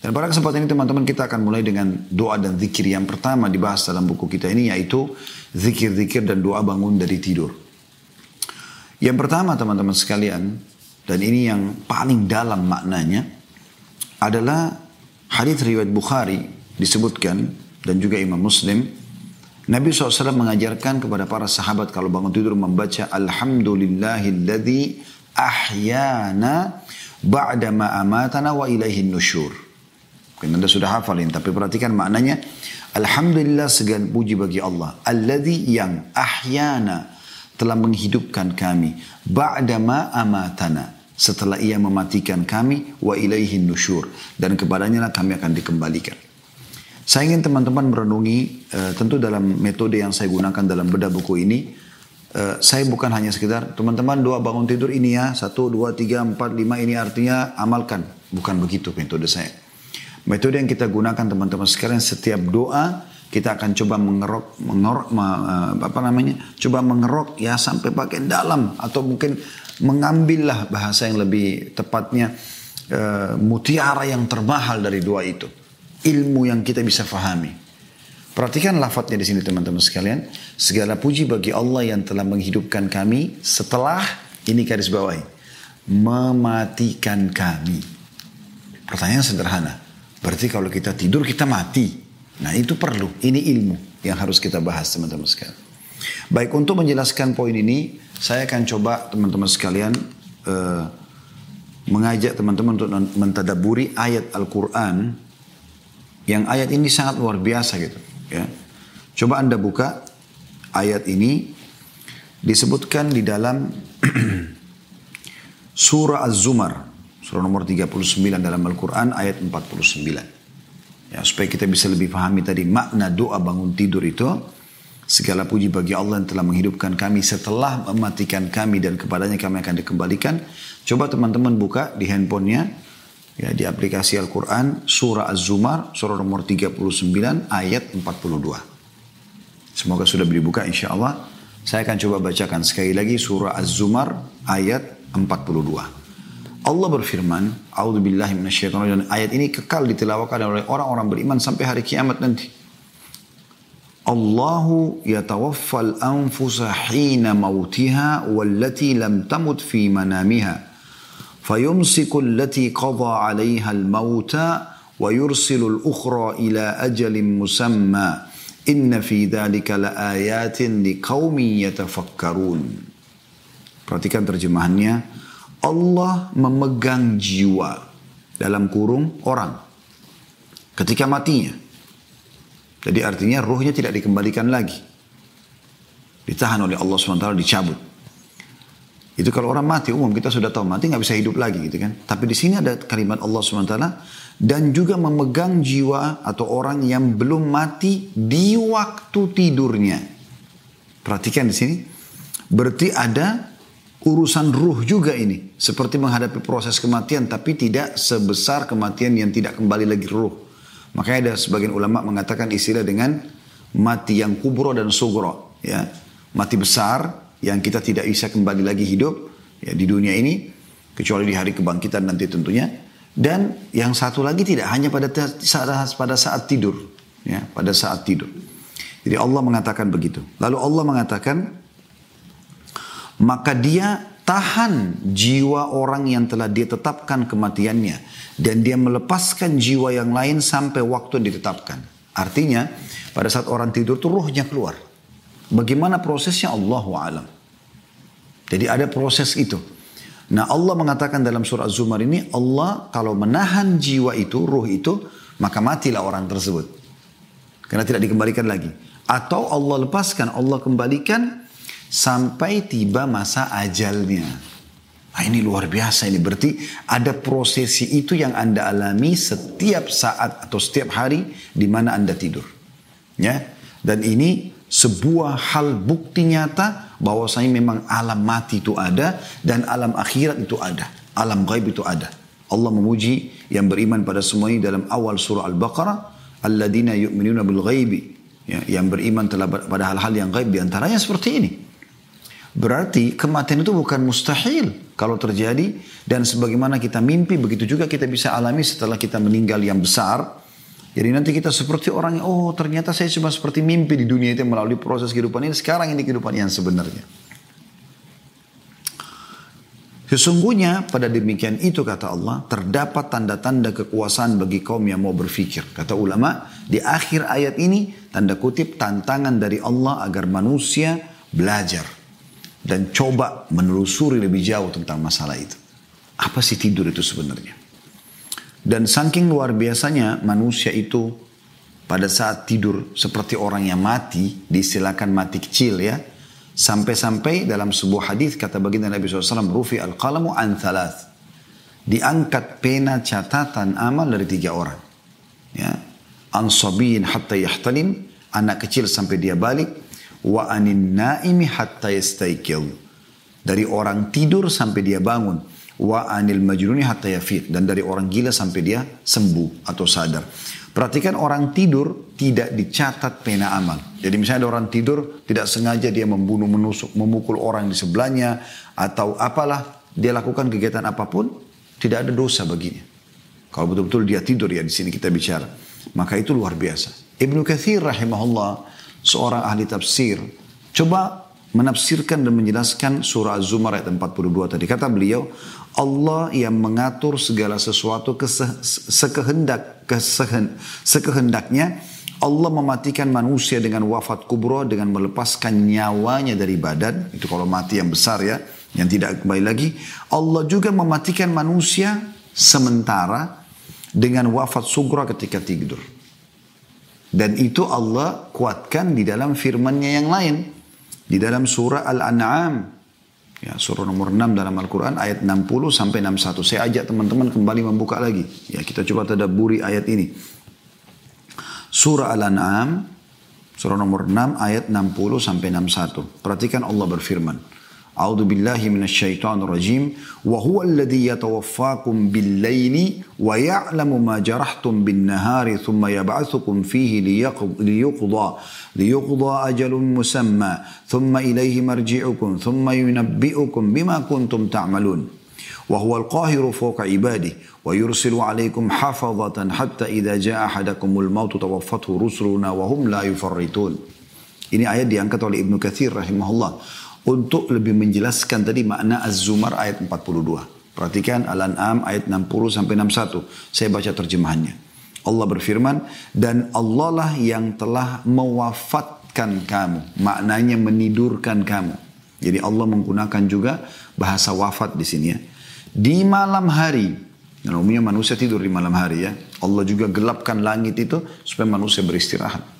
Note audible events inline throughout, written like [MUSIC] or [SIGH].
Dan pada kesempatan ini teman-teman kita akan mulai dengan doa dan zikir yang pertama dibahas dalam buku kita ini yaitu zikir-zikir dan doa bangun dari tidur. Yang pertama teman-teman sekalian dan ini yang paling dalam maknanya adalah hadis riwayat Bukhari disebutkan dan juga Imam Muslim Nabi SAW mengajarkan kepada para sahabat kalau bangun tidur membaca Alhamdulillahilladzi ahyana ba'da ma amatana wa ilaihin nusyur. Mungkin Anda sudah hafalin, tapi perhatikan maknanya. Alhamdulillah segala puji bagi Allah. Alladhi yang ahyana telah menghidupkan kami. Ba'dama amatana. Setelah ia mematikan kami, wa ilaihin nusyur. Dan kepadanya lah kami akan dikembalikan. Saya ingin teman-teman merenungi, uh, tentu dalam metode yang saya gunakan dalam bedah buku ini, uh, saya bukan hanya sekedar, teman-teman doa bangun tidur ini ya, satu, dua, tiga, empat, lima, ini artinya amalkan. Bukan begitu metode saya. Metode yang kita gunakan teman-teman sekarang setiap doa kita akan coba mengerok, mengerok eh, apa namanya, coba mengerok ya sampai bagian dalam atau mungkin mengambillah bahasa yang lebih tepatnya uh, mutiara yang termahal dari doa itu, ilmu yang kita bisa fahami. Perhatikan lafadznya di sini teman-teman sekalian. Segala puji bagi Allah yang telah menghidupkan kami setelah ini garis bawahi mematikan kami. Pertanyaan sederhana. Berarti kalau kita tidur kita mati. Nah itu perlu. Ini ilmu yang harus kita bahas teman-teman sekalian. Baik untuk menjelaskan poin ini, saya akan coba teman-teman sekalian uh, mengajak teman-teman untuk mentadaburi ayat Al-Quran yang ayat ini sangat luar biasa gitu. Ya. Coba anda buka ayat ini disebutkan di dalam [CLEARS THROAT] surah Az-Zumar Surah nomor 39 dalam Al-Quran ayat 49. Ya, supaya kita bisa lebih pahami tadi makna doa bangun tidur itu. Segala puji bagi Allah yang telah menghidupkan kami setelah mematikan kami dan kepadanya kami akan dikembalikan. Coba teman-teman buka di handphonenya. Ya, di aplikasi Al-Quran surah Az-Zumar surah nomor 39 ayat 42. Semoga sudah dibuka insya Allah. Saya akan coba bacakan sekali lagi surah Az-Zumar ayat 42. Allah berfirman, A'udzubillahi minasyaitonir Ayat ini kekal ditilawakan oleh orang-orang beriman sampai hari kiamat nanti. Allahu yatawaffal anfusa hina mautiha wallati lam tamut fi manamiha. Allati qadha 'alayha al-mauta wa yursilu al-ukhra ila ajalin musamma. Inna fi dhalika laayatin liqaumin yatafakkarun. Perhatikan terjemahannya. Allah memegang jiwa dalam kurung orang ketika matinya. Jadi artinya ruhnya tidak dikembalikan lagi. Ditahan oleh Allah SWT, dicabut. Itu kalau orang mati umum kita sudah tahu mati nggak bisa hidup lagi gitu kan. Tapi di sini ada kalimat Allah SWT dan juga memegang jiwa atau orang yang belum mati di waktu tidurnya. Perhatikan di sini. Berarti ada urusan ruh juga ini. Seperti menghadapi proses kematian tapi tidak sebesar kematian yang tidak kembali lagi ruh. Makanya ada sebagian ulama mengatakan istilah dengan mati yang kubro dan sugro. Ya. Mati besar yang kita tidak bisa kembali lagi hidup ya, di dunia ini. Kecuali di hari kebangkitan nanti tentunya. Dan yang satu lagi tidak hanya pada saat, pada saat tidur. Ya, pada saat tidur. Jadi Allah mengatakan begitu. Lalu Allah mengatakan maka dia tahan jiwa orang yang telah dia tetapkan kematiannya dan dia melepaskan jiwa yang lain sampai waktu ditetapkan. Artinya pada saat orang tidur itu ruhnya keluar. Bagaimana prosesnya Allah alam. Jadi ada proses itu. Nah Allah mengatakan dalam surah Az-Zumar ini Allah kalau menahan jiwa itu, ruh itu, maka matilah orang tersebut. Karena tidak dikembalikan lagi. Atau Allah lepaskan, Allah kembalikan sampai tiba masa ajalnya. Nah, ini luar biasa ini berarti ada prosesi itu yang Anda alami setiap saat atau setiap hari di mana Anda tidur. Ya. Dan ini sebuah hal bukti nyata bahwasanya memang alam mati itu ada dan alam akhirat itu ada. Alam gaib itu ada. Allah memuji yang beriman pada semua ini dalam awal surah Al-Baqarah, alladzina yu'minuna bil ghaibi. Ya, yang beriman telah pada hal-hal yang gaib di antaranya seperti ini. Berarti kematian itu bukan mustahil. kalau terjadi dan sebagaimana kita mimpi begitu juga kita bisa alami setelah kita meninggal yang besar. Jadi nanti kita seperti orang yang oh ternyata saya cuma seperti mimpi di dunia itu melalui proses kehidupan ini sekarang ini kehidupan yang sebenarnya. Sesungguhnya pada demikian itu kata Allah terdapat tanda-tanda kekuasaan bagi kaum yang mau berfikir. Kata ulama di akhir ayat ini tanda kutip tantangan dari Allah agar manusia belajar dan coba menelusuri lebih jauh tentang masalah itu. Apa sih tidur itu sebenarnya? Dan saking luar biasanya manusia itu pada saat tidur seperti orang yang mati, diistilahkan mati kecil ya Sampai-sampai dalam sebuah hadis kata baginda Nabi SAW, Rufi al-qalamu an thalath. Diangkat pena catatan amal dari tiga orang. Ya. Ansabiyin hatta yahtalim, anak kecil sampai dia balik. Wa anin naimi hatta yastaikil. Dari orang tidur sampai dia bangun. Wa anil majnuni hatta yafid. Dan dari orang gila sampai dia sembuh atau sadar. Perhatikan orang tidur tidak dicatat pena amal. Jadi misalnya ada orang tidur tidak sengaja dia membunuh, menusuk, memukul orang di sebelahnya atau apalah dia lakukan kegiatan apa pun tidak ada dosa baginya. Kalau betul-betul dia tidur ya di sini kita bicara. Maka itu luar biasa. Ibnu Kathir rahimahullah seorang ahli tafsir. Coba menafsirkan dan menjelaskan surah Az-Zumar ayat 42 tadi. Kata beliau, Allah yang mengatur segala sesuatu sekehendak sekehendaknya Allah mematikan manusia dengan wafat kubro dengan melepaskan nyawanya dari badan. Itu kalau mati yang besar ya yang tidak kembali lagi. Allah juga mematikan manusia sementara dengan wafat sugro ketika tidur dan itu Allah kuatkan di dalam firman-Nya yang lain di dalam surah Al-An'am Ya, surah nomor 6 dalam Al-Quran ayat 60 sampai 61. Saya ajak teman-teman kembali membuka lagi. Ya, kita coba tadaburi ayat ini. Surah Al-An'am, surah nomor 6 ayat 60 sampai 61. Perhatikan Allah berfirman. أعوذ بالله من الشيطان الرجيم. وهو الذي يتوفاكم بالليل ويعلم ما جرحتم بالنهار ثم يبعثكم فيه ليقضى ليقضى أجل مسمى. ثم إليه مرجعكم ثم ينبئكم بما كنتم تعملون. وهو القاهر فوق عباده ويرسل عليكم حفظة حتى إذا جاء أحدكم الموت توفته رسلنا وهم لا يفرطون. Ini ayat diangkat oleh Ibnu Kathir rahimahullah. Untuk lebih menjelaskan tadi makna Az-Zumar ayat 42. Perhatikan Al-An'am ayat 60 sampai 61. Saya baca terjemahannya. Allah berfirman, dan Allah lah yang telah mewafatkan kamu. Maknanya menidurkan kamu. Jadi Allah menggunakan juga bahasa wafat di sini ya. Di malam hari, dan umumnya manusia tidur di malam hari ya. Allah juga gelapkan langit itu supaya manusia beristirahat.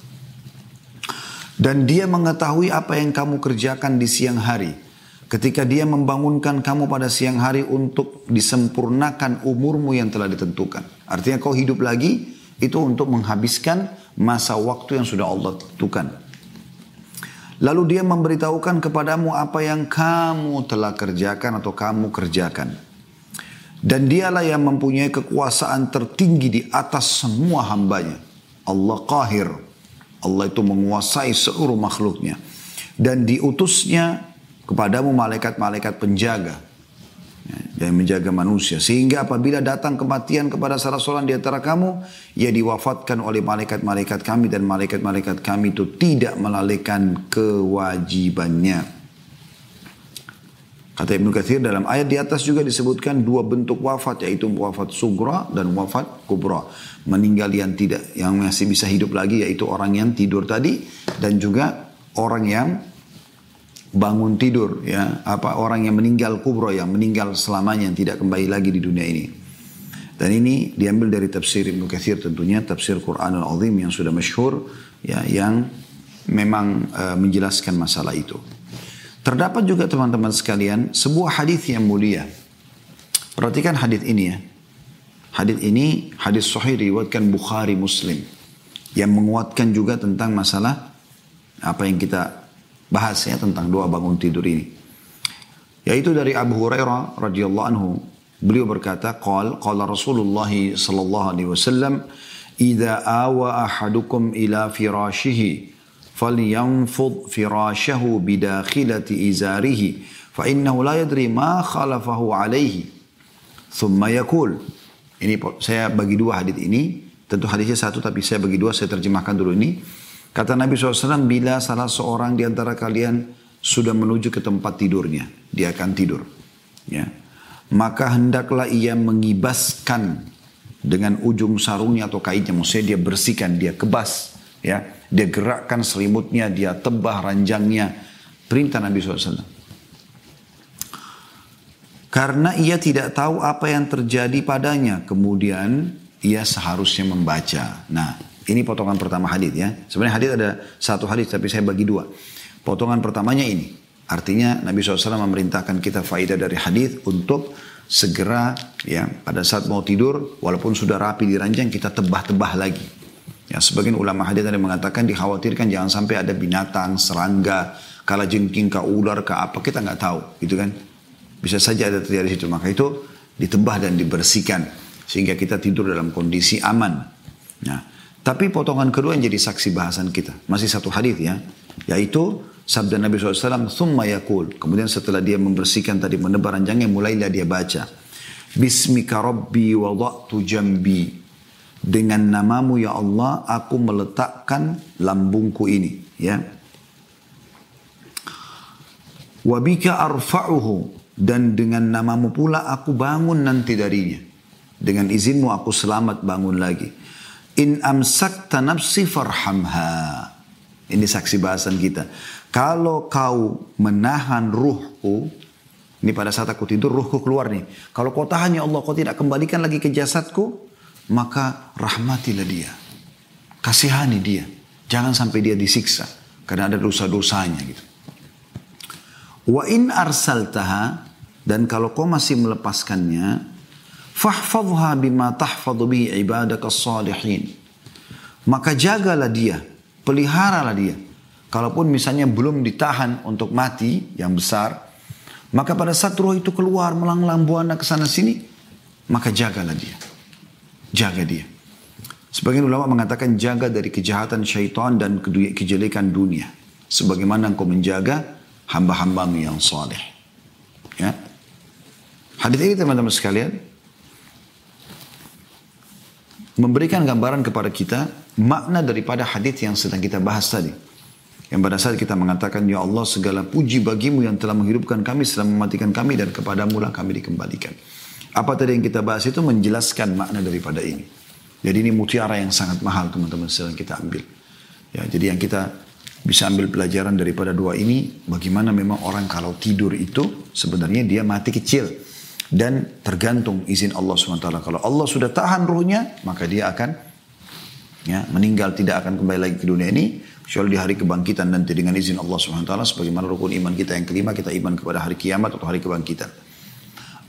Dan dia mengetahui apa yang kamu kerjakan di siang hari. Ketika dia membangunkan kamu pada siang hari untuk disempurnakan umurmu yang telah ditentukan. Artinya kau hidup lagi itu untuk menghabiskan masa waktu yang sudah Allah tentukan. Lalu dia memberitahukan kepadamu apa yang kamu telah kerjakan atau kamu kerjakan. Dan dialah yang mempunyai kekuasaan tertinggi di atas semua hambanya. Allah qahir. Allah itu menguasai seluruh makhluknya. Dan diutusnya kepadamu malaikat-malaikat penjaga. Ya, yang menjaga manusia. Sehingga apabila datang kematian kepada salah seorang di antara kamu, ia diwafatkan oleh malaikat-malaikat kami dan malaikat-malaikat kami itu tidak melalaikan kewajibannya. Kata Ibnu Katsir dalam ayat di atas juga disebutkan dua bentuk wafat yaitu wafat sugra dan wafat kubra. Meninggal yang tidak yang masih bisa hidup lagi yaitu orang yang tidur tadi dan juga orang yang bangun tidur ya apa orang yang meninggal kubro yang meninggal selamanya yang tidak kembali lagi di dunia ini. Dan ini diambil dari tafsir Ibnu Katsir tentunya tafsir Quran Al-Azim yang sudah masyhur ya yang memang uh, menjelaskan masalah itu. Terdapat juga teman-teman sekalian sebuah hadis yang mulia. Perhatikan hadis ini ya. Hadis ini hadis sahih riwayatkan Bukhari Muslim yang menguatkan juga tentang masalah apa yang kita bahas ya tentang doa bangun tidur ini. Yaitu dari Abu Hurairah radhiyallahu anhu beliau berkata qal qala Rasulullah sallallahu alaihi wasallam idza awa ahadukum ila firashihi فلينفض فراشه بداخلة إزاره Fa innahu la yadri ma khalafahu alaihi. Thumma yakul. Ini saya bagi dua hadis ini. Tentu hadisnya satu tapi saya bagi dua. Saya terjemahkan dulu ini. Kata Nabi SAW, bila salah seorang di antara kalian sudah menuju ke tempat tidurnya, dia akan tidur. Ya. Maka hendaklah ia mengibaskan dengan ujung sarungnya atau kainnya. Maksudnya dia bersihkan, dia kebas. ya Dia gerakkan selimutnya, dia tebah ranjangnya. Perintah Nabi SAW. Karena ia tidak tahu apa yang terjadi padanya. Kemudian ia seharusnya membaca. Nah ini potongan pertama hadis ya. Sebenarnya hadis ada satu hadis tapi saya bagi dua. Potongan pertamanya ini. Artinya Nabi SAW memerintahkan kita faidah dari hadis untuk segera ya pada saat mau tidur walaupun sudah rapi di ranjang kita tebah-tebah lagi. Ya, sebagian ulama hadis ada mengatakan dikhawatirkan jangan sampai ada binatang, serangga, kala jengking, ular, apa kita nggak tahu, gitu kan? Bisa saja ada terjadi situ. Maka itu ditebah dan dibersihkan sehingga kita tidur dalam kondisi aman. Nah, tapi potongan kedua yang jadi saksi bahasan kita masih satu hadis ya, yaitu Sabda Nabi SAW, Thumma yakul. Kemudian setelah dia membersihkan tadi menebar ranjangnya, mulailah dia baca. Bismika Rabbi wada'tu jambi. Dengan namamu ya Allah, aku meletakkan lambungku ini. Ya. Wabika arfa'uhu. Dan dengan namamu pula aku bangun nanti darinya. Dengan izinmu aku selamat bangun lagi. In amsakta nafsi farhamha. Ini saksi bahasan kita. Kalau kau menahan ruhku, ini pada saat aku tidur ruhku keluar nih. Kalau kau tahan ya Allah, kau tidak kembalikan lagi ke jasadku, maka rahmatilah dia. Kasihani dia. Jangan sampai dia disiksa. Karena ada dosa-dosanya gitu. Wa in arsaltaha, dan kalau kau masih melepaskannya, fahfadha bima tahfadhu bihi ibadaka salihin. Maka jagalah dia, peliharalah dia Kalaupun misalnya belum ditahan untuk mati yang besar, maka pada saat roh itu keluar melanglang buana ke sana sini, maka jagalah dia. Jaga dia. Sebagian ulama mengatakan jaga dari kejahatan syaitan dan kejelekan dunia. Sebagaimana engkau menjaga hamba-hambamu yang saleh. Ya. Hadis ini teman-teman sekalian memberikan gambaran kepada kita makna daripada hadis yang sedang kita bahas tadi. Yang pada saat kita mengatakan, Ya Allah segala puji bagimu yang telah menghidupkan kami, setelah mematikan kami, dan kepadamu lah kami dikembalikan. Apa tadi yang kita bahas itu menjelaskan makna daripada ini. Jadi ini mutiara yang sangat mahal teman-teman sedang kita ambil. Ya, jadi yang kita bisa ambil pelajaran daripada dua ini, bagaimana memang orang kalau tidur itu sebenarnya dia mati kecil. Dan tergantung izin Allah SWT. Kalau Allah sudah tahan ruhnya, maka dia akan ya, meninggal tidak akan kembali lagi ke dunia ini kecuali di hari kebangkitan nanti dengan izin Allah taala sebagaimana rukun iman kita yang kelima kita iman kepada hari kiamat atau hari kebangkitan.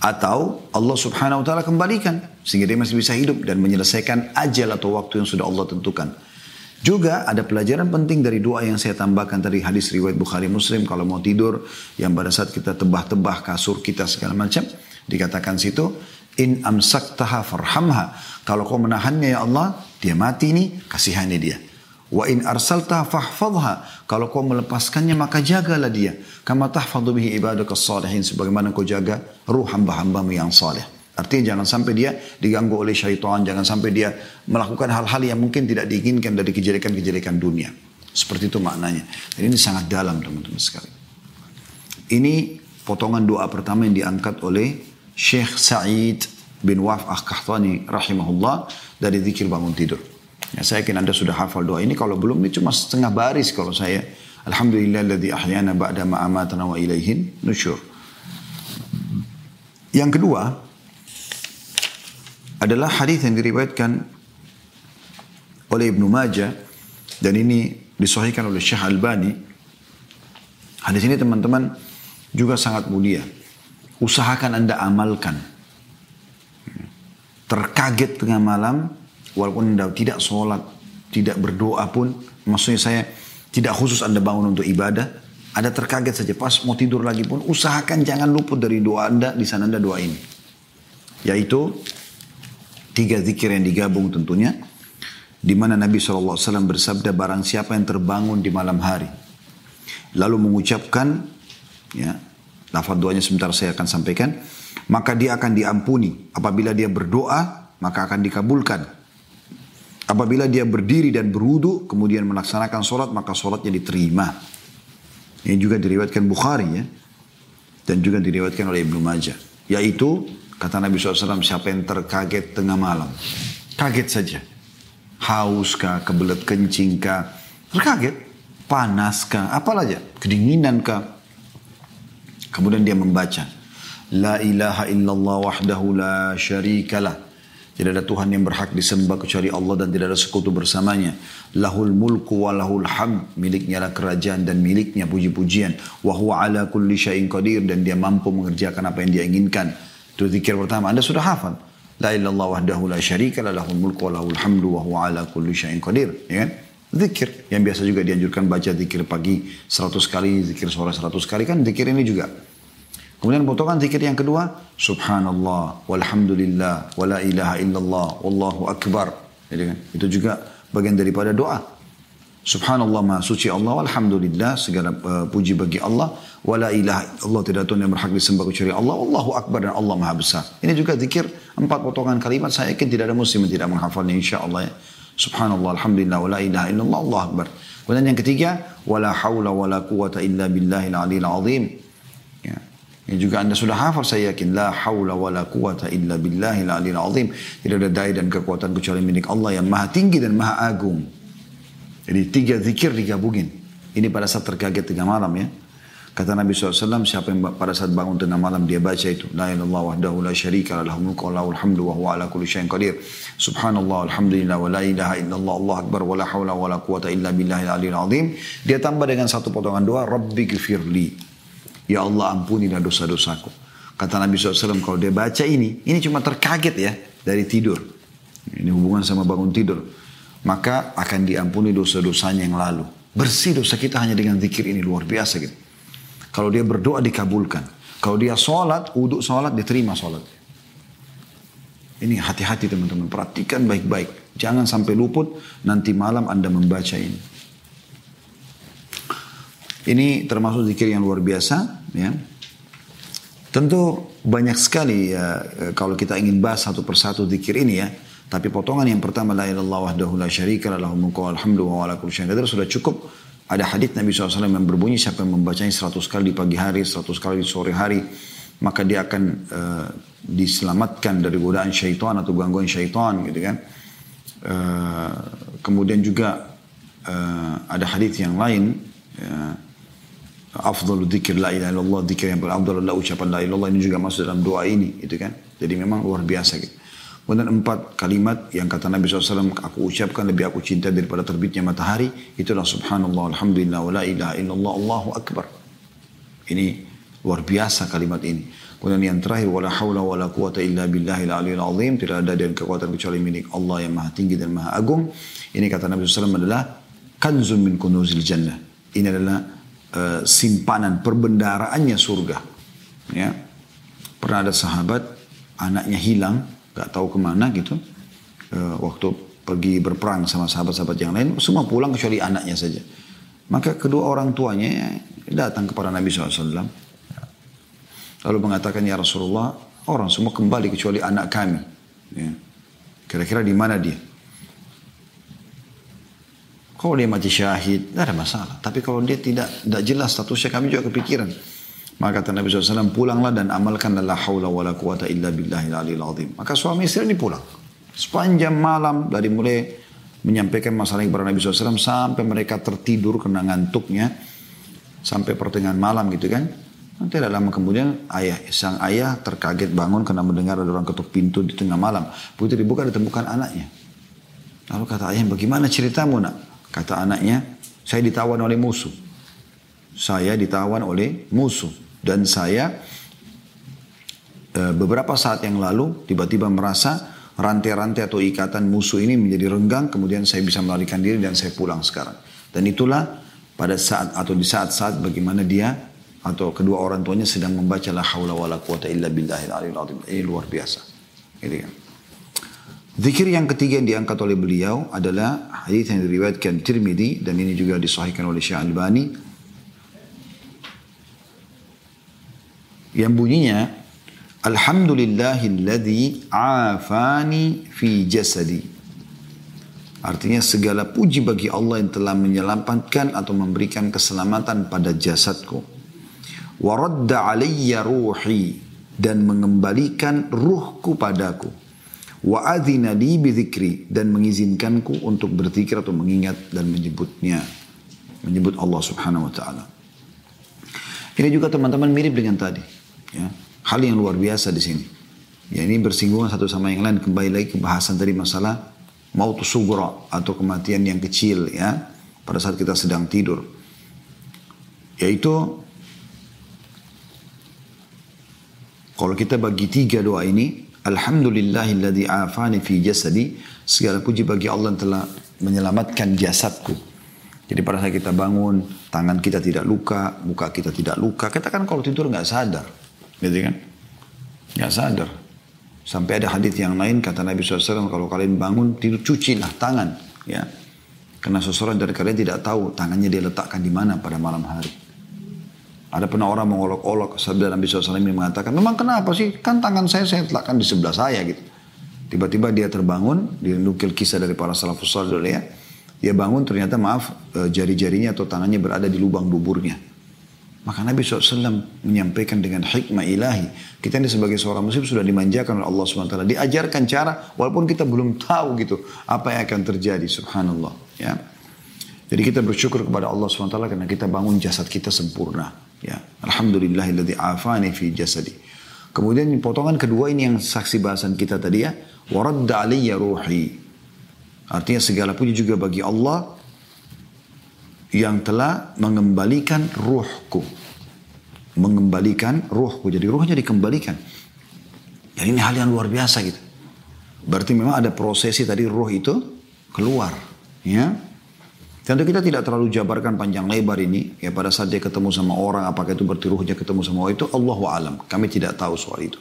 Atau Allah Subhanahu wa taala kembalikan sehingga dia masih bisa hidup dan menyelesaikan ajal atau waktu yang sudah Allah tentukan. Juga ada pelajaran penting dari doa yang saya tambahkan tadi hadis riwayat Bukhari Muslim kalau mau tidur yang pada saat kita tebah-tebah kasur kita segala macam dikatakan situ in amsaktaha farhamha kalau kau menahannya ya Allah dia mati ini kasihani dia Wa in arsalta fahfadha. Kalau kau melepaskannya maka jagalah dia. Kama tahfadhu bihi ibadaka salihin. Sebagaimana kau jaga ruh hamba-hambamu yang saleh. Artinya jangan sampai dia diganggu oleh syaitan. Jangan sampai dia melakukan hal-hal yang mungkin tidak diinginkan dari kejelekan-kejelekan dunia. Seperti itu maknanya. Dan ini sangat dalam teman-teman sekali. Ini potongan doa pertama yang diangkat oleh Syekh Sa'id bin Waf Al-Qahtani rahimahullah dari zikir bangun tidur. Ya, saya yakin Anda sudah hafal doa ini. Kalau belum, ini cuma setengah baris kalau saya. Alhamdulillah ladhi ahyana ba'da ma'amatana wa ilaihin nusyur. Yang kedua, adalah hadis yang diriwayatkan oleh Ibnu Majah dan ini disahihkan oleh Syekh Albani. Hadis ini teman-teman juga sangat mulia. Usahakan Anda amalkan. Terkaget tengah malam, Walaupun anda tidak sholat, tidak berdoa pun, maksudnya saya tidak khusus anda bangun untuk ibadah, ada terkaget saja pas mau tidur lagi pun usahakan jangan luput dari doa anda di sana anda doa ini. Yaitu tiga zikir yang digabung tentunya. Di mana Nabi SAW bersabda barang siapa yang terbangun di malam hari. Lalu mengucapkan ya Lafaz doanya sebentar saya akan sampaikan. Maka dia akan diampuni. Apabila dia berdoa, maka akan dikabulkan. Apabila dia berdiri dan berwudu, kemudian melaksanakan sholat, maka sholatnya diterima. Ini juga diriwayatkan Bukhari ya. Dan juga diriwayatkan oleh Ibnu Majah. Yaitu, kata Nabi SAW, siapa yang terkaget tengah malam. Kaget saja. Haus kah, kebelet kencing kah, terkaget. Panas kah, apalah aja. Kedinginan kah, Kemudian dia membaca. La ilaha illallah wahdahu la syarikalah. Tidak ada Tuhan yang berhak disembah kecuali Allah dan tidak ada sekutu bersamanya. Lahul mulku wa lahul ham. Miliknya lah kerajaan dan miliknya puji-pujian. Wa huwa ala kulli syai'in qadir. Dan dia mampu mengerjakan apa yang dia inginkan. Itu zikir pertama. Anda sudah hafal. La ilallah wahdahu la syarika lahul mulku wa lahul hamdu wa huwa ala kulli syai'in qadir. Ya kan? Zikir. Yang biasa juga dianjurkan baca zikir pagi 100 kali, zikir sore 100 kali kan zikir ini juga. Kemudian potongan zikir yang kedua, Subhanallah, walhamdulillah, wala ilaha illallah, wallahu akbar. Kan, itu juga bagian daripada doa. Subhanallah maha suci Allah, walhamdulillah, segala uh, puji bagi Allah, wala ilaha Allah tidak Tuhan yang berhak disembah kecuali Allah, Allahu akbar dan Allah maha besar. Ini juga zikir empat potongan kalimat, saya yakin tidak ada muslim yang tidak menghafalnya insya Allah ya. Subhanallah, alhamdulillah, wa la ilaha illallah, Allah akbar. Kemudian yang ketiga, wala hawla wala quwata illa billahil aliyil azim. Ini juga anda sudah hafal saya yakin. La hawla wala quwata illa billahil aliyil azim. Tidak ada daya dan kekuatan kecuali milik Allah yang maha tinggi dan maha agung. Jadi tiga zikir digabungin. Ini pada saat terkaget tengah malam ya. Kata Nabi SAW, siapa yang pada saat bangun tengah malam dia baca itu. La ilallah wahdahu la syarika la lahul mulku wa lahul wa huwa ala kulli syai'in qadir. Subhanallah, alhamdulillah, wa la ilaha illallah, Allah akbar, wa la hawla wa la quwata illa billahil aliyil azim. Dia tambah dengan satu potongan doa, Rabbi gifirli. Ya Allah ampunilah dosa-dosaku. Kata Nabi SAW, kalau dia baca ini, ini cuma terkaget ya dari tidur. Ini hubungan sama bangun tidur. Maka akan diampuni dosa-dosanya yang lalu. Bersih dosa kita hanya dengan zikir ini luar biasa gitu. Kalau dia berdoa dikabulkan. Kalau dia sholat, uduk sholat, diterima sholat. Ini hati-hati teman-teman, perhatikan baik-baik. Jangan sampai luput, nanti malam Anda membaca ini. Ini termasuk zikir yang luar biasa. Ya. Tentu banyak sekali ya, kalau kita ingin bahas satu persatu zikir ini ya. Tapi potongan yang pertama, La ilallah wahdahu la syarika la lahum mulku alhamdu wa ala kulli syai'in sudah cukup ada hadits Nabi SAW yang berbunyi siapa yang membacanya 100 kali di pagi hari, 100 kali di sore hari, maka dia akan uh, diselamatkan dari godaan syaitan atau gangguan syaitan gitu kan. Uh, kemudian juga uh, ada hadits yang lain uh, afdalu dzikir la ilaha illallah dzikir yang paling afdal adalah ucapan la ilaha illallah ini juga masuk dalam doa ini gitu kan. Jadi memang luar biasa gitu. Kemudian empat kalimat yang kata Nabi SAW, aku ucapkan lebih aku cinta daripada terbitnya matahari. Itulah subhanallah, alhamdulillah, wa la ilaha illallah, Allahu akbar. Ini luar biasa kalimat ini. Kemudian yang terakhir, wala hawla wala quwata illa billahil aliyil azim. Tidak ada dan kekuatan kecuali milik Allah yang maha tinggi dan maha agung. Ini kata Nabi SAW adalah kanzun min kunuzil jannah. Ini adalah uh, simpanan perbendaraannya surga. Ya. Pernah ada sahabat, anaknya hilang, gak tahu ke mana gitu. E, waktu pergi berperang sama sahabat-sahabat yang lain, semua pulang kecuali anaknya saja. Maka kedua orang tuanya datang kepada Nabi SAW. Lalu mengatakan, Ya Rasulullah, orang semua kembali kecuali anak kami. Ya. Kira-kira di mana dia? Kalau dia mati syahid, tidak ada masalah. Tapi kalau dia tidak, tidak jelas statusnya, kami juga kepikiran. Maka kata Nabi SAW, pulanglah dan amalkan la haula wa la quwata illa billahil aliyil azim. Maka suami istri ini pulang. Sepanjang malam dari mulai menyampaikan masalah kepada Nabi SAW sampai mereka tertidur kena ngantuknya sampai pertengahan malam gitu kan. Tidak lama kemudian ayah sang ayah terkaget bangun karena mendengar ada orang ketuk pintu di tengah malam. Begitu dibuka ditemukan anaknya. Lalu kata ayah, bagaimana ceritamu nak? Kata anaknya, saya ditawan oleh musuh. Saya ditawan oleh musuh. Dan saya beberapa saat yang lalu tiba-tiba merasa rantai-rantai atau ikatan musuh ini menjadi renggang. Kemudian saya bisa melarikan diri dan saya pulang sekarang. Dan itulah pada saat atau di saat-saat bagaimana dia atau kedua orang tuanya sedang membaca la haula wala quwata illa billahil aliyil azim. Ini luar biasa. Gitu kan. Zikir yang ketiga yang diangkat oleh beliau adalah hadis yang diriwayatkan Tirmidzi dan ini juga disahihkan oleh Syekh Albani Yang bunyinya Alhamdulillahilladzi afani fi jasadi. Artinya segala puji bagi Allah yang telah menyelamatkan atau memberikan keselamatan pada jasadku. Waradda alayya ruhi dan mengembalikan ruhku padaku. Wa adhina li bidhikri dan mengizinkanku untuk berzikir atau mengingat dan menyebutnya. Menyebut Allah subhanahu wa ta'ala. Ini juga teman-teman mirip dengan tadi. Ya. Hal yang luar biasa di sini. Ya ini bersinggungan satu sama yang lain. Kembali lagi ke bahasan tadi masalah maut sugra atau kematian yang kecil ya. Pada saat kita sedang tidur. Yaitu kalau kita bagi tiga doa ini. Alhamdulillahilladzi afani fi jasadi. Segala puji bagi Allah yang telah menyelamatkan jasadku. Jadi pada saat kita bangun, tangan kita tidak luka, muka kita tidak luka. Kita kan kalau tidur nggak sadar. Gitu kan? Nggak sadar. Sampai ada hadis yang lain kata Nabi SAW kalau kalian bangun tidur cucilah tangan. Ya. Karena seseorang dari kalian tidak tahu tangannya dia letakkan di mana pada malam hari. Ada pernah orang mengolok-olok sabda Nabi SAW ini mengatakan, memang kenapa sih? Kan tangan saya saya letakkan di sebelah saya gitu. Tiba-tiba dia terbangun, dia nukil kisah dari para salafus salih ya. Dia bangun ternyata maaf eh, jari-jarinya atau tangannya berada di lubang buburnya. Maka Nabi SAW menyampaikan dengan hikmah ilahi. Kita ini sebagai seorang muslim sudah dimanjakan oleh Allah SWT. Diajarkan cara walaupun kita belum tahu gitu apa yang akan terjadi. Subhanallah. Ya. Jadi kita bersyukur kepada Allah SWT karena kita bangun jasad kita sempurna. Alhamdulillahilladzi afani fi jasadi. Kemudian potongan kedua ini yang saksi bahasan kita tadi ya. Waradda aliyya ruhi. Artinya segala puji juga bagi Allah yang telah mengembalikan ruhku. Mengembalikan ruhku. Jadi ruhnya dikembalikan. Jadi ini hal yang luar biasa gitu. Berarti memang ada prosesi tadi ruh itu keluar. Ya. Tentu kita tidak terlalu jabarkan panjang lebar ini. Ya pada saat dia ketemu sama orang, apakah itu berarti ruhnya ketemu sama orang itu, Allah alam. Kami tidak tahu soal itu.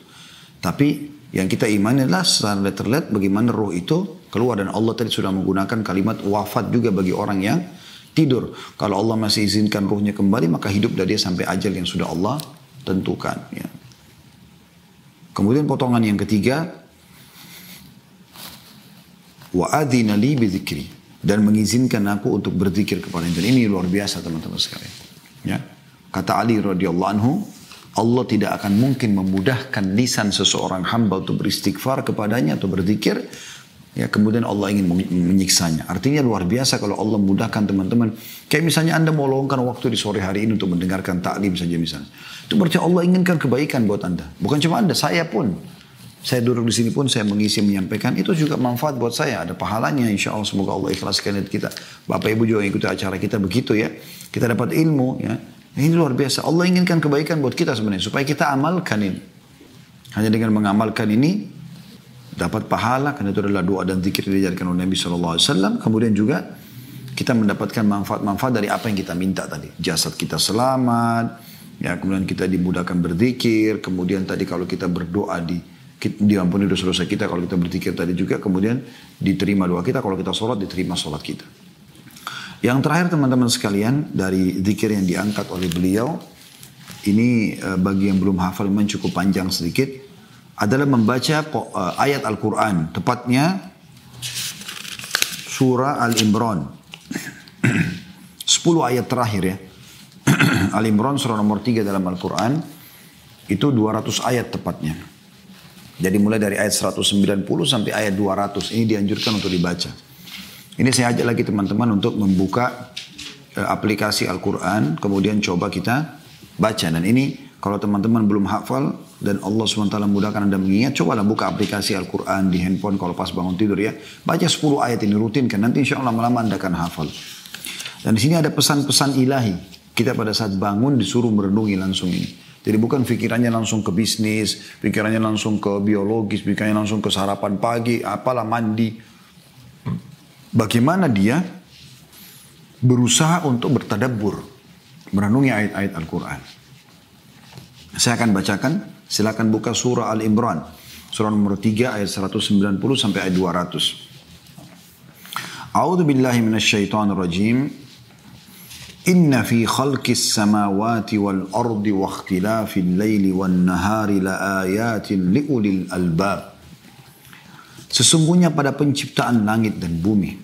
Tapi yang kita imani adalah secara terlihat bagaimana ruh itu keluar. Dan Allah tadi sudah menggunakan kalimat wafat juga bagi orang yang tidur. Kalau Allah masih izinkan ruhnya kembali, maka hidup dari dia sampai ajal yang sudah Allah tentukan. Ya. Kemudian potongan yang ketiga, wa adina li bizikri dan mengizinkan aku untuk berzikir kepada Dan ini luar biasa teman-teman sekalian. Ya. Kata Ali radhiyallahu anhu, Allah tidak akan mungkin memudahkan lisan seseorang hamba untuk beristighfar kepadanya atau berzikir Ya, kemudian Allah ingin menyiksanya. Artinya luar biasa kalau Allah mudahkan teman-teman. Kayak misalnya Anda mau luangkan waktu di sore hari ini untuk mendengarkan taklim saja misalnya. Itu berarti Allah inginkan kebaikan buat Anda. Bukan cuma Anda, saya pun. Saya duduk di sini pun saya mengisi menyampaikan itu juga manfaat buat saya. Ada pahalanya insya Allah semoga Allah ikhlaskan kita. Bapak Ibu juga ikuti acara kita begitu ya. Kita dapat ilmu ya. Ini luar biasa. Allah inginkan kebaikan buat kita sebenarnya supaya kita amalkan ini. Hanya dengan mengamalkan ini dapat pahala karena itu adalah doa dan zikir diajarkan oleh Nabi SAW. Kemudian juga kita mendapatkan manfaat-manfaat dari apa yang kita minta tadi. Jasad kita selamat, ya kemudian kita dimudahkan berzikir, kemudian tadi kalau kita berdoa di diampuni dosa-dosa kita kalau kita berzikir tadi juga kemudian diterima doa kita kalau kita sholat diterima sholat kita. Yang terakhir teman-teman sekalian dari zikir yang diangkat oleh beliau ini eh, bagi yang belum hafal memang cukup panjang sedikit adalah membaca uh, ayat Al-Quran. Tepatnya surah Al-Imran. [CLEARS THROAT] 10 ayat terakhir ya. [CLEARS THROAT] Al-Imran surah nomor 3 dalam Al-Quran. Itu 200 ayat tepatnya. Jadi mulai dari ayat 190 sampai ayat 200. Ini dianjurkan untuk dibaca. Ini saya ajak lagi teman-teman untuk membuka uh, aplikasi Al-Quran. Kemudian coba kita baca. Dan ini kalau teman-teman belum hafal dan Allah SWT mudahkan Anda mengingat, cobalah buka aplikasi Al-Quran di handphone kalau pas bangun tidur ya. Baca 10 ayat ini rutin kan nanti insya Allah lama-lama Anda akan hafal. Dan di sini ada pesan-pesan ilahi. Kita pada saat bangun disuruh merenungi langsung ini. Jadi bukan pikirannya langsung ke bisnis, pikirannya langsung ke biologis, pikirannya langsung ke sarapan pagi, apalah mandi. Bagaimana dia berusaha untuk bertadabur, merenungi ayat-ayat Al-Quran. Saya akan bacakan. Silakan buka surah Al-Imran. Surah nomor 3 ayat 190 sampai ayat 200. A'udzu billahi minasyaitonir rajim. Inna fi khalqis samawati wal ardi wa ikhtilafil laili wan nahari. Sesungguhnya pada penciptaan langit dan bumi,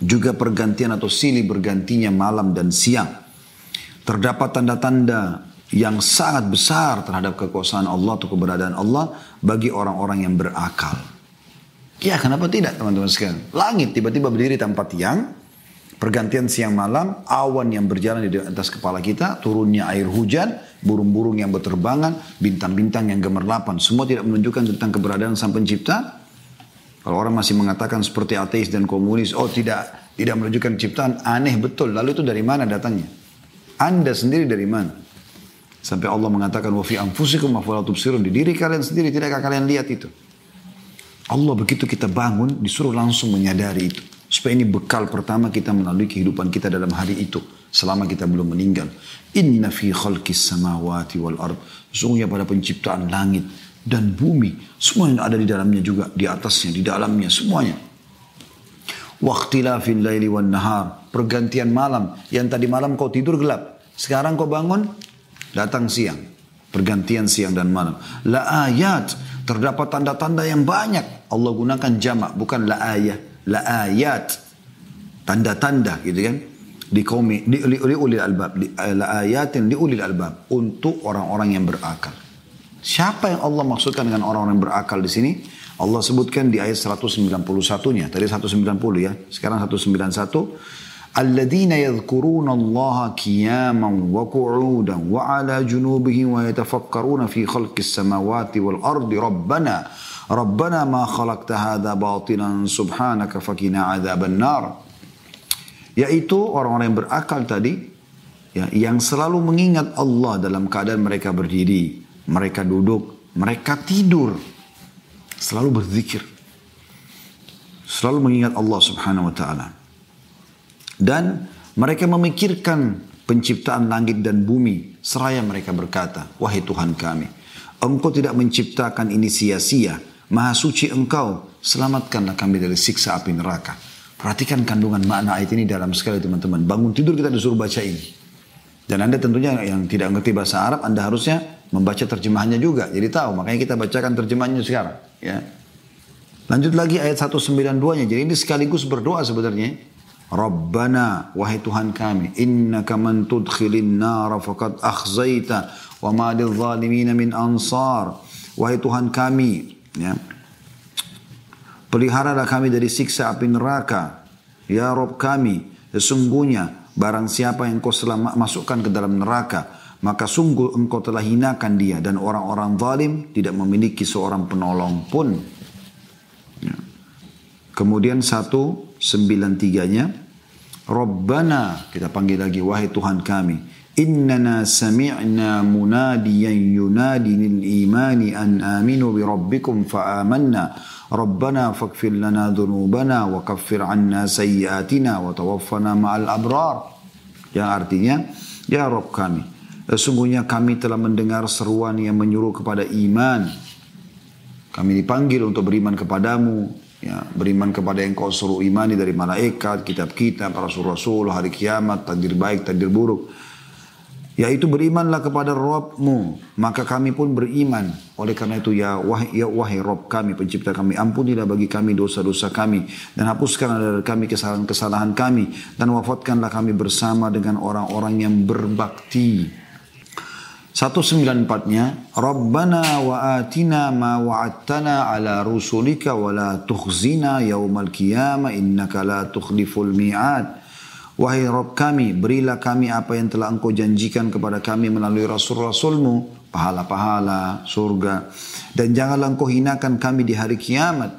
juga pergantian atau silih bergantinya malam dan siang, terdapat tanda-tanda yang sangat besar terhadap kekuasaan Allah atau keberadaan Allah bagi orang-orang yang berakal. Ya kenapa tidak teman-teman sekalian? Langit tiba-tiba berdiri tanpa tiang, Pergantian siang malam, awan yang berjalan di atas kepala kita, turunnya air hujan, burung-burung yang berterbangan, bintang-bintang yang gemerlapan. Semua tidak menunjukkan tentang keberadaan sang pencipta. Kalau orang masih mengatakan seperti ateis dan komunis, oh tidak, tidak menunjukkan ciptaan, aneh betul. Lalu itu dari mana datangnya? Anda sendiri dari mana? Sampai Allah mengatakan, wa fi anfusikum. Di diri kalian sendiri, tidakkah kalian lihat itu? Allah begitu kita bangun, disuruh langsung menyadari itu. Supaya ini bekal pertama kita melalui kehidupan kita dalam hari itu. Selama kita belum meninggal. Inna fi khalqis samawati wal ard. Sungguhnya pada penciptaan langit dan bumi. Semua yang ada di dalamnya juga. Di atasnya, di dalamnya, semuanya. Waktilafil laili wan nahar. Pergantian malam. Yang tadi malam kau tidur gelap. Sekarang kau bangun, datang siang. Pergantian siang dan malam. La ayat. Terdapat tanda-tanda yang banyak. Allah gunakan jamak, bukan la ayat la ayat tanda-tanda gitu kan di kaum di, di, di ulil albab di, la ayatin di ulil albab untuk orang-orang yang berakal. Siapa yang Allah maksudkan dengan orang-orang yang berakal di sini? Allah sebutkan di ayat 191-nya. Tadi 190 ya. Sekarang 191. الذين يذكرون الله قياما وقعودا وعلى جنوبهم ويتفكرون في خلق السماوات والأرض ربنا Rabbana ma khalaqta hadha batilan subhanaka fakina adzaban nar. Yaitu orang-orang yang berakal tadi ya, yang selalu mengingat Allah dalam keadaan mereka berdiri, mereka duduk, mereka tidur. Selalu berzikir. Selalu mengingat Allah Subhanahu wa taala. Dan mereka memikirkan penciptaan langit dan bumi seraya mereka berkata, "Wahai Tuhan kami, Engkau tidak menciptakan ini sia-sia, Maha suci engkau, selamatkanlah kami dari siksa api neraka. Perhatikan kandungan makna ayat ini dalam sekali teman-teman. Bangun tidur kita disuruh baca ini. Dan Anda tentunya yang tidak ngerti bahasa Arab, Anda harusnya membaca terjemahannya juga. Jadi tahu, makanya kita bacakan terjemahannya sekarang. Ya. Lanjut lagi ayat 192-nya. Jadi ini sekaligus berdoa sebenarnya. Rabbana, wahai Tuhan kami, innaka man tudkhilin nara faqad akhzaita wa ma zalimina min ansar. Wahai Tuhan kami, Ya. Peliharalah kami dari siksa api neraka. Ya Rob kami, sesungguhnya barang siapa yang kau selamat masukkan ke dalam neraka, maka sungguh engkau telah hinakan dia dan orang-orang zalim tidak memiliki seorang penolong pun. Ya. Kemudian satu sembilan tiganya, Rabbana kita panggil lagi wahai Tuhan kami إننا سمعنا مناديا ينادي للإيمان أن آمنوا بربكم فآمنا ربنا فاغفر لنا ذنوبنا وكفر عنا سيئاتنا وتوفنا مع الأبرار yang artinya ya Rob kami sesungguhnya kami telah mendengar seruan yang menyuruh kepada iman kami dipanggil untuk beriman kepadamu ya beriman kepada yang kau suruh imani dari malaikat kitab-kitab rasul-rasul hari kiamat takdir baik takdir buruk yaitu berimanlah kepada Robmu maka kami pun beriman. Oleh karena itu ya wahai, ya wahai Rob kami pencipta kami ampunilah bagi kami dosa-dosa kami dan hapuskan dari kami kesalahan-kesalahan kami dan wafatkanlah kami bersama dengan orang-orang yang berbakti. 194-nya Rabbana wa atina ma wa'attana ala rusulika wa la tukhzina yaumal qiyamah innaka la tukhliful mi'ad Wahai Rob kami, berilah kami apa yang telah engkau janjikan kepada kami melalui Rasul-Rasulmu, pahala-pahala, surga. Dan janganlah engkau hinakan kami di hari kiamat.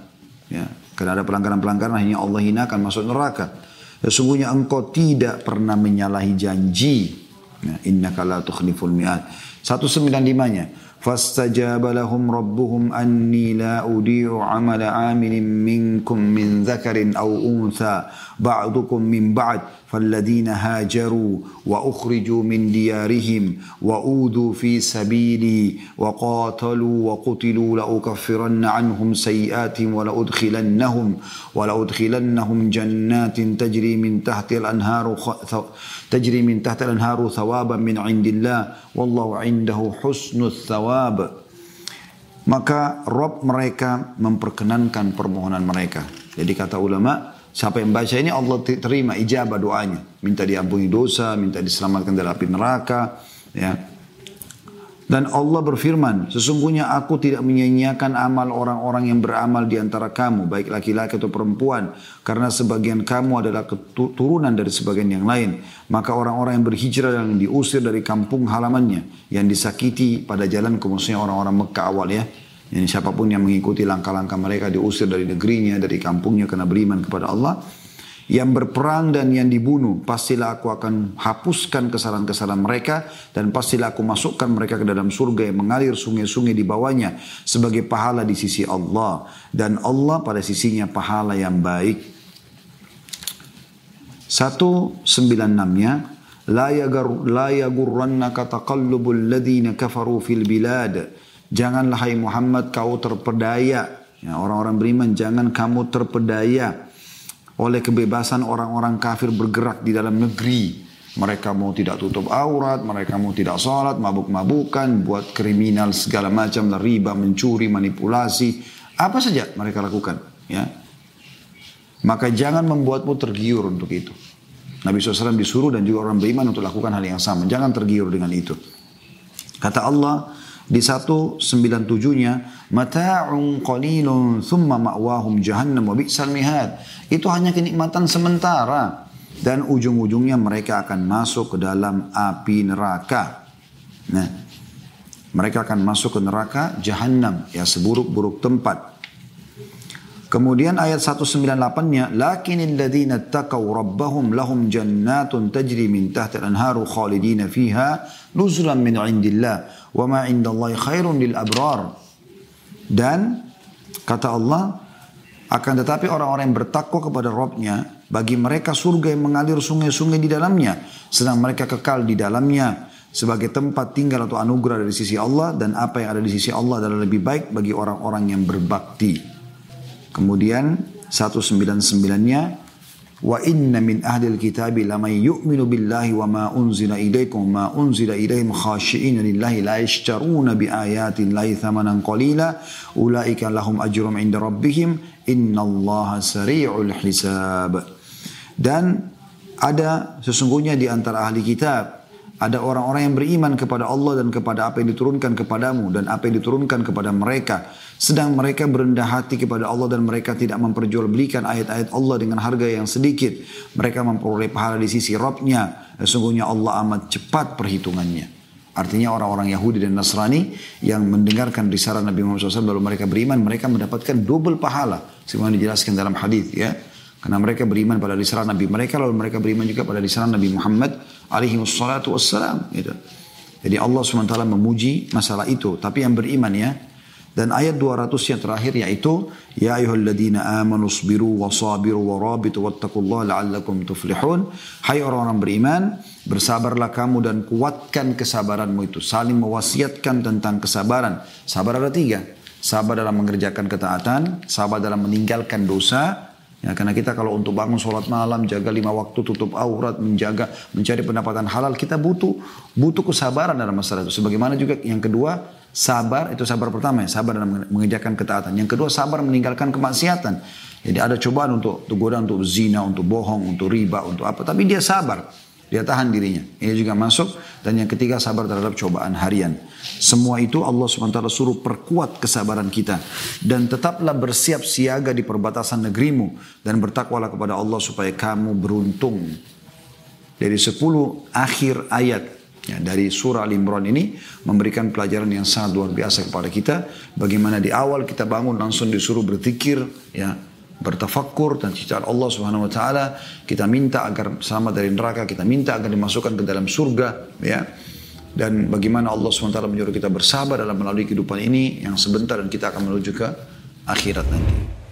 Ya, karena ada pelanggaran-pelanggaran hanya Allah hinakan masuk neraka. Sesungguhnya engkau tidak pernah menyalahi janji. Ya, Inna la tukhliful mi'ad. 195-nya. فاستجاب لهم ربهم أني لا أضيع عمل عامل منكم من ذكر أو أنثى بعضكم من بعد فالذين هاجروا وأخرجوا من ديارهم وأوذوا في سبيلي وقاتلوا وقتلوا لأكفرن عنهم سيئاتهم ولأدخلنهم ولأدخلنهم جنات تجري من تحت الأنهار تجري من تحت الأنهار ثوابا من عند الله والله عنده حسن الثواب maka Rob mereka memperkenankan permohonan mereka. Jadi kata ulama, siapa yang baca ini Allah terima ijabah doanya. Minta diampuni dosa, minta diselamatkan dari api neraka. Ya. Dan Allah berfirman, sesungguhnya aku tidak menyia-nyiakan amal orang-orang yang beramal di antara kamu, baik laki-laki atau perempuan, karena sebagian kamu adalah keturunan dari sebagian yang lain. Maka orang-orang yang berhijrah dan diusir dari kampung halamannya, yang disakiti pada jalan maksudnya orang-orang Mekah awal ya, Yang siapa pun yang mengikuti langkah-langkah mereka diusir dari negerinya, dari kampungnya karena beriman kepada Allah, yang berperang dan yang dibunuh, pastilah aku akan hapuskan kesalahan-kesalahan mereka dan pastilah aku masukkan mereka ke dalam surga yang mengalir sungai-sungai di bawahnya sebagai pahala di sisi Allah dan Allah pada sisinya pahala yang baik. 196-nya la yagar la yagurrannaka taqallubul ladzina kafaru fil bilad. Janganlah hai Muhammad kau terpedaya ya, orang-orang beriman jangan kamu terpedaya oleh kebebasan orang-orang kafir bergerak di dalam negeri. Mereka mau tidak tutup aurat, mereka mau tidak sholat, mabuk-mabukan, buat kriminal segala macam, riba, mencuri, manipulasi, apa saja mereka lakukan. Ya, maka jangan membuatmu tergiur untuk itu. Nabi SAW disuruh dan juga orang beriman untuk lakukan hal yang sama. Jangan tergiur dengan itu. Kata Allah, di 197-nya, mata'un qalilun thumma ma'wahum jahannam wa bi'sal mihad. Itu hanya kenikmatan sementara dan ujung-ujungnya mereka akan masuk ke dalam api neraka. Nah, mereka akan masuk ke neraka jahannam, ya seburuk-buruk tempat. Kemudian ayat 198-nya, "Lakinil ladzina taqaw rabbahum lahum jannatun tajri min tahtiha al-anharu khalidina fiha nuzulan min indillah wa ma indallahi khairun lil abrar." Dan kata Allah, akan tetapi orang-orang yang bertakwa kepada Rabbnya, bagi mereka surga yang mengalir sungai-sungai di dalamnya, sedang mereka kekal di dalamnya sebagai tempat tinggal atau anugerah dari sisi Allah dan apa yang ada di sisi Allah adalah lebih baik bagi orang-orang yang berbakti. Kemudian 199-nya wa inna min ahli alkitabi lamay yu'minu billahi wa ma unzila ilaikum ma unzila ilaihim khashi'ina lillahi la yashtaruna bi ayati llahi thamanan qalila ulaika lahum ajrum inda rabbihim innallaha sari'ul hisab. Dan ada sesungguhnya di antara ahli kitab ada orang-orang yang beriman kepada Allah dan kepada apa yang diturunkan kepadamu dan apa yang diturunkan kepada mereka sedang mereka berendah hati kepada Allah dan mereka tidak memperjualbelikan ayat-ayat Allah dengan harga yang sedikit. Mereka memperoleh pahala di sisi Rabbnya. Sesungguhnya Allah amat cepat perhitungannya. Artinya orang-orang Yahudi dan Nasrani yang mendengarkan risalah Nabi Muhammad SAW lalu mereka beriman, mereka mendapatkan double pahala. Sebagaimana dijelaskan dalam hadis ya. Karena mereka beriman pada risalah Nabi mereka, lalu mereka beriman juga pada risalah Nabi Muhammad alaihi wassalam. Gitu. Jadi Allah SWT memuji masalah itu. Tapi yang beriman ya, dan ayat 200 yang terakhir yaitu ya ayyuhalladzina amanu sabiru wa sabiru wa rabitu wattaqullaha la'allakum tuflihun. Hai orang-orang beriman, bersabarlah kamu dan kuatkan kesabaranmu itu. Saling mewasiatkan tentang kesabaran. Sabar ada tiga. Sabar dalam mengerjakan ketaatan, sabar dalam meninggalkan dosa, Ya, karena kita kalau untuk bangun sholat malam, jaga lima waktu, tutup aurat, menjaga, mencari pendapatan halal, kita butuh butuh kesabaran dalam masalah itu. Sebagaimana juga yang kedua, Sabar itu sabar pertama ya, sabar dalam mengerjakan ketaatan. Yang kedua sabar meninggalkan kemaksiatan. Jadi ada cobaan untuk, untuk untuk zina, untuk bohong, untuk riba, untuk apa. Tapi dia sabar. Dia tahan dirinya. Ini juga masuk. Dan yang ketiga sabar terhadap cobaan harian. Semua itu Allah SWT suruh perkuat kesabaran kita. Dan tetaplah bersiap siaga di perbatasan negerimu. Dan bertakwalah kepada Allah supaya kamu beruntung. Dari sepuluh akhir ayat Ya, dari surah Al-Imran ini memberikan pelajaran yang sangat luar biasa kepada kita. Bagaimana di awal kita bangun langsung disuruh berzikir, ya, bertafakkur dan cita Allah Subhanahu wa taala. Kita minta agar selamat dari neraka, kita minta agar dimasukkan ke dalam surga, ya. dan bagaimana Allah SWT menyuruh kita bersabar dalam melalui kehidupan ini yang sebentar dan kita akan menuju ke akhirat nanti.